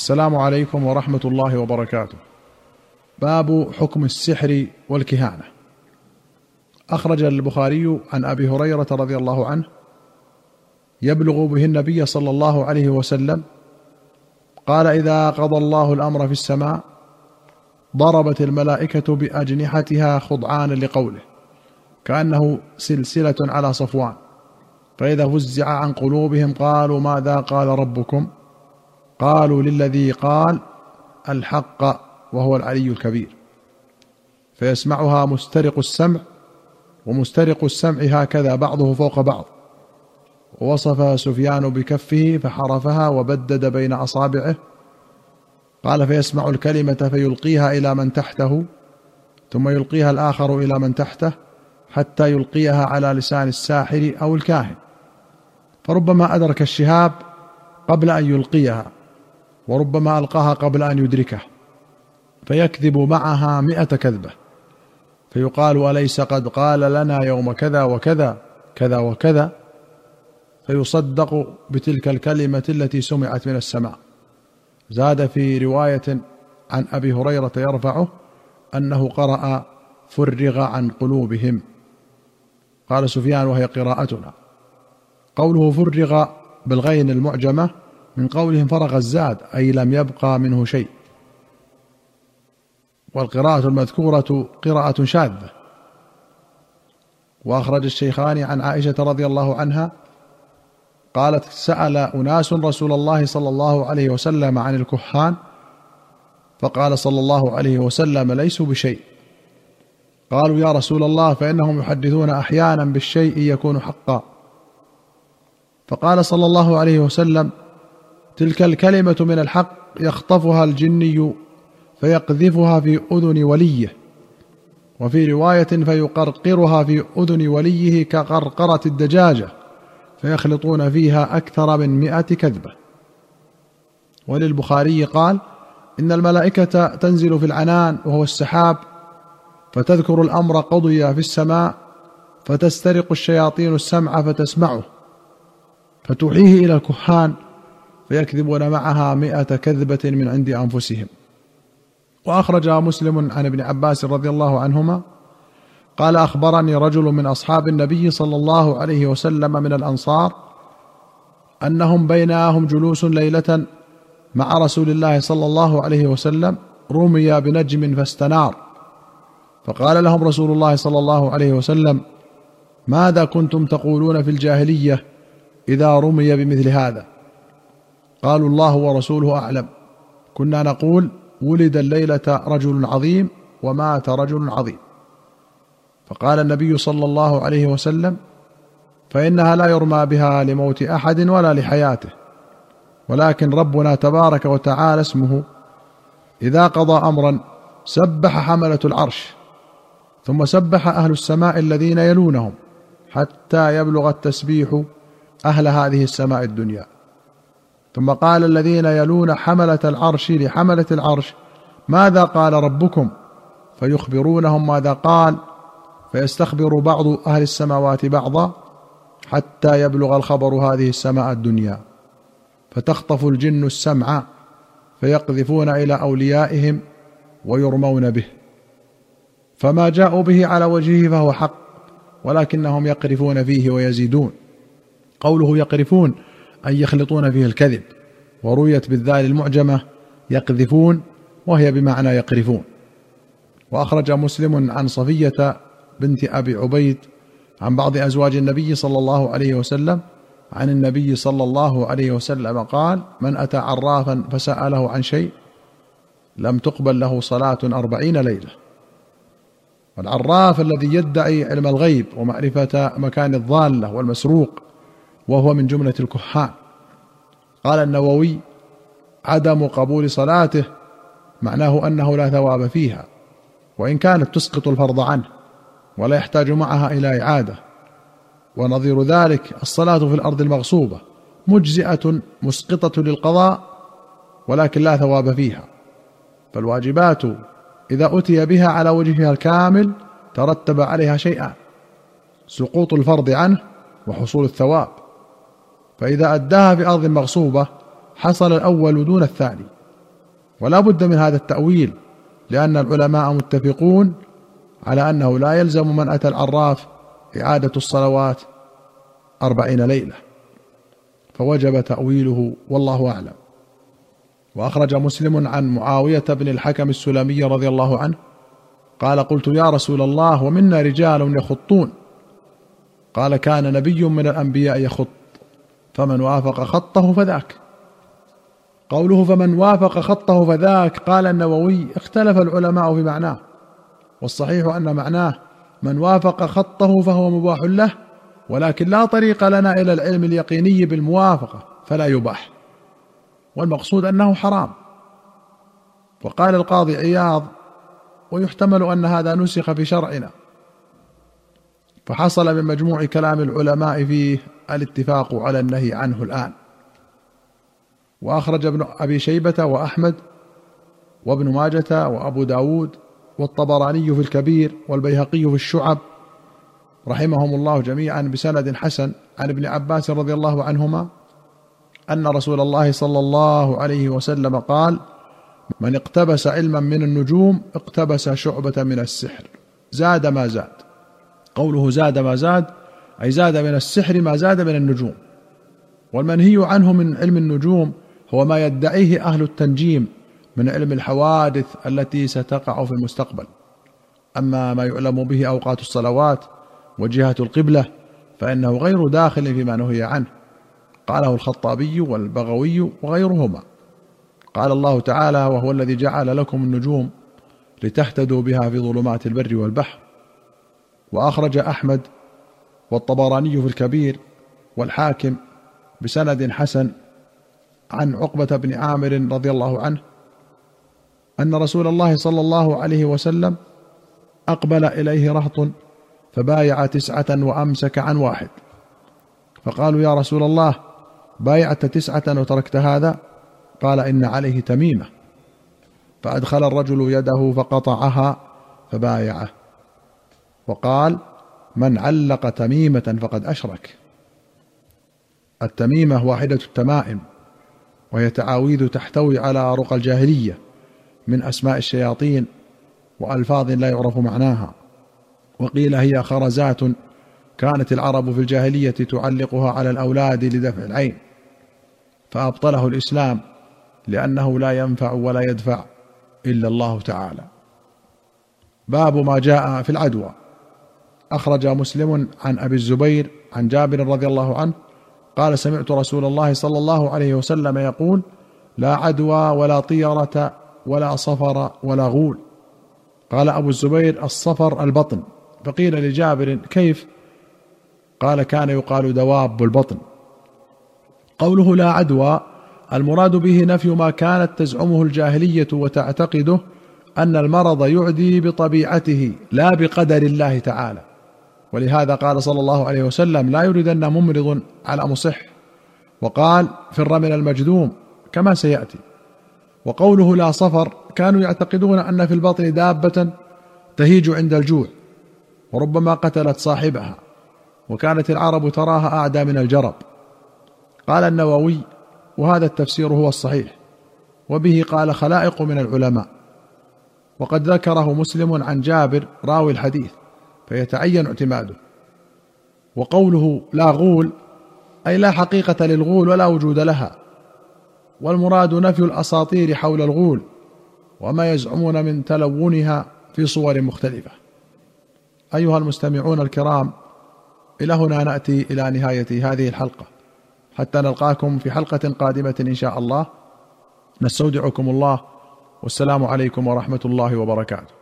السلام عليكم ورحمة الله وبركاته. باب حكم السحر والكهانة. أخرج البخاري عن أبي هريرة رضي الله عنه يبلغ به النبي صلى الله عليه وسلم قال إذا قضى الله الأمر في السماء ضربت الملائكة بأجنحتها خضعانا لقوله كأنه سلسلة على صفوان. فإذا فزع عن قلوبهم قالوا ماذا قال ربكم؟ قالوا للذي قال الحق وهو العلي الكبير. فيسمعها مسترق السمع ومسترق السمع هكذا بعضه فوق بعض. ووصف سفيان بكفه فحرفها وبدد بين أصابعه. قال فيسمع الكلمة فيلقيها إلى من تحته ثم يلقيها الآخر إلى من تحته حتى يلقيها على لسان الساحر أو الكاهن. فربما أدرك الشهاب قبل أن يلقيها. وربما ألقاها قبل أن يدركه فيكذب معها مئة كذبة فيقال أليس قد قال لنا يوم كذا وكذا كذا وكذا؟ فيصدق بتلك الكلمة التي سمعت من السماء. زاد في رواية عن أبي هريرة يرفعه أنه قرأ فرغ عن قلوبهم. قال سفيان وهي قراءتنا. قوله فرغ بالغين المعجمة من قولهم فرغ الزاد أي لم يبقى منه شيء. والقراءة المذكورة قراءة شاذة. وأخرج الشيخان عن عائشة رضي الله عنها قالت سأل أناس رسول الله صلى الله عليه وسلم عن الكهان فقال صلى الله عليه وسلم ليسوا بشيء. قالوا يا رسول الله فإنهم يحدثون أحيانا بالشيء يكون حقا. فقال صلى الله عليه وسلم تلك الكلمة من الحق يخطفها الجني فيقذفها في أذن وليه. وفي رواية فيقرقرها في أذن وليه كقرقرة الدجاجة فيخلطون فيها أكثر من مائه كذبة. وللبخاري قال إن الملائكة تنزل في العنان وهو السحاب فتذكر الأمر قضي في السماء فتسترق الشياطين السمع فتسمعه فتوحيه إلى الكهان فيكذبون معها مئة كذبة من عند أنفسهم. وأخرج مسلم عن ابن عباس رضي الله عنهما قال أخبرني رجل من أصحاب النبي صلى الله عليه وسلم من الأنصار أنهم بينهم جلوس ليلة مع رسول الله صلى الله عليه وسلم رمي بنجم فاستنار. فقال لهم رسول الله صلى الله عليه وسلم ماذا كنتم تقولون في الجاهلية إذا رمي بمثل هذا؟ قالوا الله ورسوله أعلم. كنا نقول ولد الليلة رجل عظيم ومات رجل عظيم. فقال النبي صلى الله عليه وسلم فإنها لا يرمى بها لموت أحد ولا لحياته ولكن ربنا تبارك وتعالى اسمه. إذا قضى أمرا سبح حملة العرش ثم سبح أهل السماء الذين يلونهم حتى يبلغ التسبيح أهل هذه السماء الدنيا. ثم قال الذين يلون حملة العرش لحملة العرش ماذا قال ربكم؟ فيخبرونهم ماذا قال فيستخبر بعض أهل السماوات بعضا حتى يبلغ الخبر هذه السماء الدنيا. فتخطف الجن السمع فيقذفون إلى أوليائهم ويرمون به. فما جاءوا به على وجهه فهو حق ولكنهم يقرفون فيه ويزيدون. قوله يقرفون اي يخلطون فيه الكذب ورويت بالذال المعجمة يقذفون وهي بمعنى يقرفون. وأخرج مسلم عن صفية بنت أبي عبيد عن بعض أزواج النبي صلى الله عليه وسلم عن النبي صلى الله عليه وسلم قال من أتى عرافا فسأله عن شيء لم تقبل له صلاة أربعين ليلة. والعراف الذي يدعي علم الغيب ومعرفة مكان الضالة والمسروق وهو من جملة الكهان قال النووي عدم قبول صلاته معناه أنه لا ثواب فيها وإن كانت تسقط الفرض عنه ولا يحتاج معها إلى إعادة. ونظير ذلك الصلاة في الأرض المغصوبة مجزئة مسقطة للقضاء ولكن لا ثواب فيها. فالواجبات إذا أتي بها على وجهها الكامل ترتب عليها شيئان سقوط الفرض عنه وحصول الثواب. فإذا أداها في أرض مغصوبة حصل الأول دون الثاني. ولا بد من هذا التأويل لأن العلماء متفقون على أنه لا يلزم من أتى العراف إعادة الصلوات أربعين ليلة. فوجب تأويله والله أعلم. وأخرج مسلم عن معاوية بن الحكم السلمي رضي الله عنه قال قلت يا رسول الله ومنا رجال يخطون. قال كان نبي من الأنبياء يخط. فمن وافق خطه فذاك. قوله فمن وافق خطه فذاك قال النووي اختلف العلماء في معناه والصحيح أن معناه من وافق خطه فهو مباح له ولكن لا طريق لنا إلى العلم اليقيني بالموافقة فلا يباح والمقصود أنه حرام. وقال القاضي عياض ويحتمل أن هذا نسخ في شرعنا فحصل من مجموع كلام العلماء فيه الاتفاق على النهي عنه الآن. وأخرج ابن أبي شيبة وأحمد وابن ماجة وأبو داود والطبراني في الكبير والبيهقي في الشعب رحمهم الله جميعا بسند حسن عن ابن عباس رضي الله عنهما أن رسول الله صلى الله عليه وسلم قال من اقتبس علما من النجوم اقتبس شعبة من السحر زاد ما زاد. قوله زاد ما زاد أي زاد من السحر ما زاد من النجوم. والمنهي عنه من علم النجوم هو ما يدعيه أهل التنجيم من علم الحوادث التي ستقع في المستقبل. أما ما يعلم به أوقات الصلوات وجهة القبلة فإنه غير داخل فيما نهي عنه. قاله الخطابي والبغوي وغيرهما. قال الله تعالى وهو الذي جعل لكم النجوم لتهتدوا بها في ظلمات البر والبحر وأخرج أحمد والطبراني في الكبير والحاكم بسند حسن عن عقبة بن عامر رضي الله عنه أن رسول الله صلى الله عليه وسلم أقبل إليه رهط فبايع تسعة وأمسك عن واحد. فقالوا يا رسول الله بايعت تسعة وتركت هذا؟ قال إن عليه تميمة. فأدخل الرجل يده فقطعها فبايعه. وقال من علق تميمة فقد أشرك. التميمة واحدة التمائم وهي تعاويذ تحتوي على رقى الجاهلية من أسماء الشياطين وألفاظ لا يعرف معناها. وقيل هي خرزات كانت العرب في الجاهلية تعلقها على الأولاد لدفع العين فأبطله الإسلام لأنه لا ينفع ولا يدفع إلا الله تعالى. باب ما جاء في العدوى. أخرج مسلم عن أبي الزبير عن جابر رضي الله عنه قال سمعت رسول الله صلى الله عليه وسلم يقول لا عدوى ولا طيرة ولا صفر ولا غول. قال أبو الزبير الصفر البطن. فقيل لجابر كيف؟ قال كان يقال دواب البطن. قوله لا عدوى المراد به نفي ما كانت تزعمه الجاهلية وتعتقده أن المرض يعدي بطبيعته لا بقدر الله تعالى. ولهذا قال صلى الله عليه وسلم لا يريدن ممرض على مصح. وقال فر من المجذوم كما سيأتي. وقوله لا صفر كانوا يعتقدون أن في البطن دابة تهيج عند الجوع وربما قتلت صاحبها وكانت العرب تراها أعدى من الجرب. قال النووي وهذا التفسير هو الصحيح وبه قال خلائق من العلماء. وقد ذكره مسلم عن جابر راوي الحديث. فيتعين اعتماده. وقوله لا غول أي لا حقيقة للغول ولا وجود لها. والمراد نفي الأساطير حول الغول وما يزعمون من تلونها في صور مختلفة. أيها المستمعون الكرام إلى هنا نأتي إلى نهاية هذه الحلقة. حتى نلقاكم في حلقة قادمة إن شاء الله. نستودعكم الله والسلام عليكم ورحمة الله وبركاته.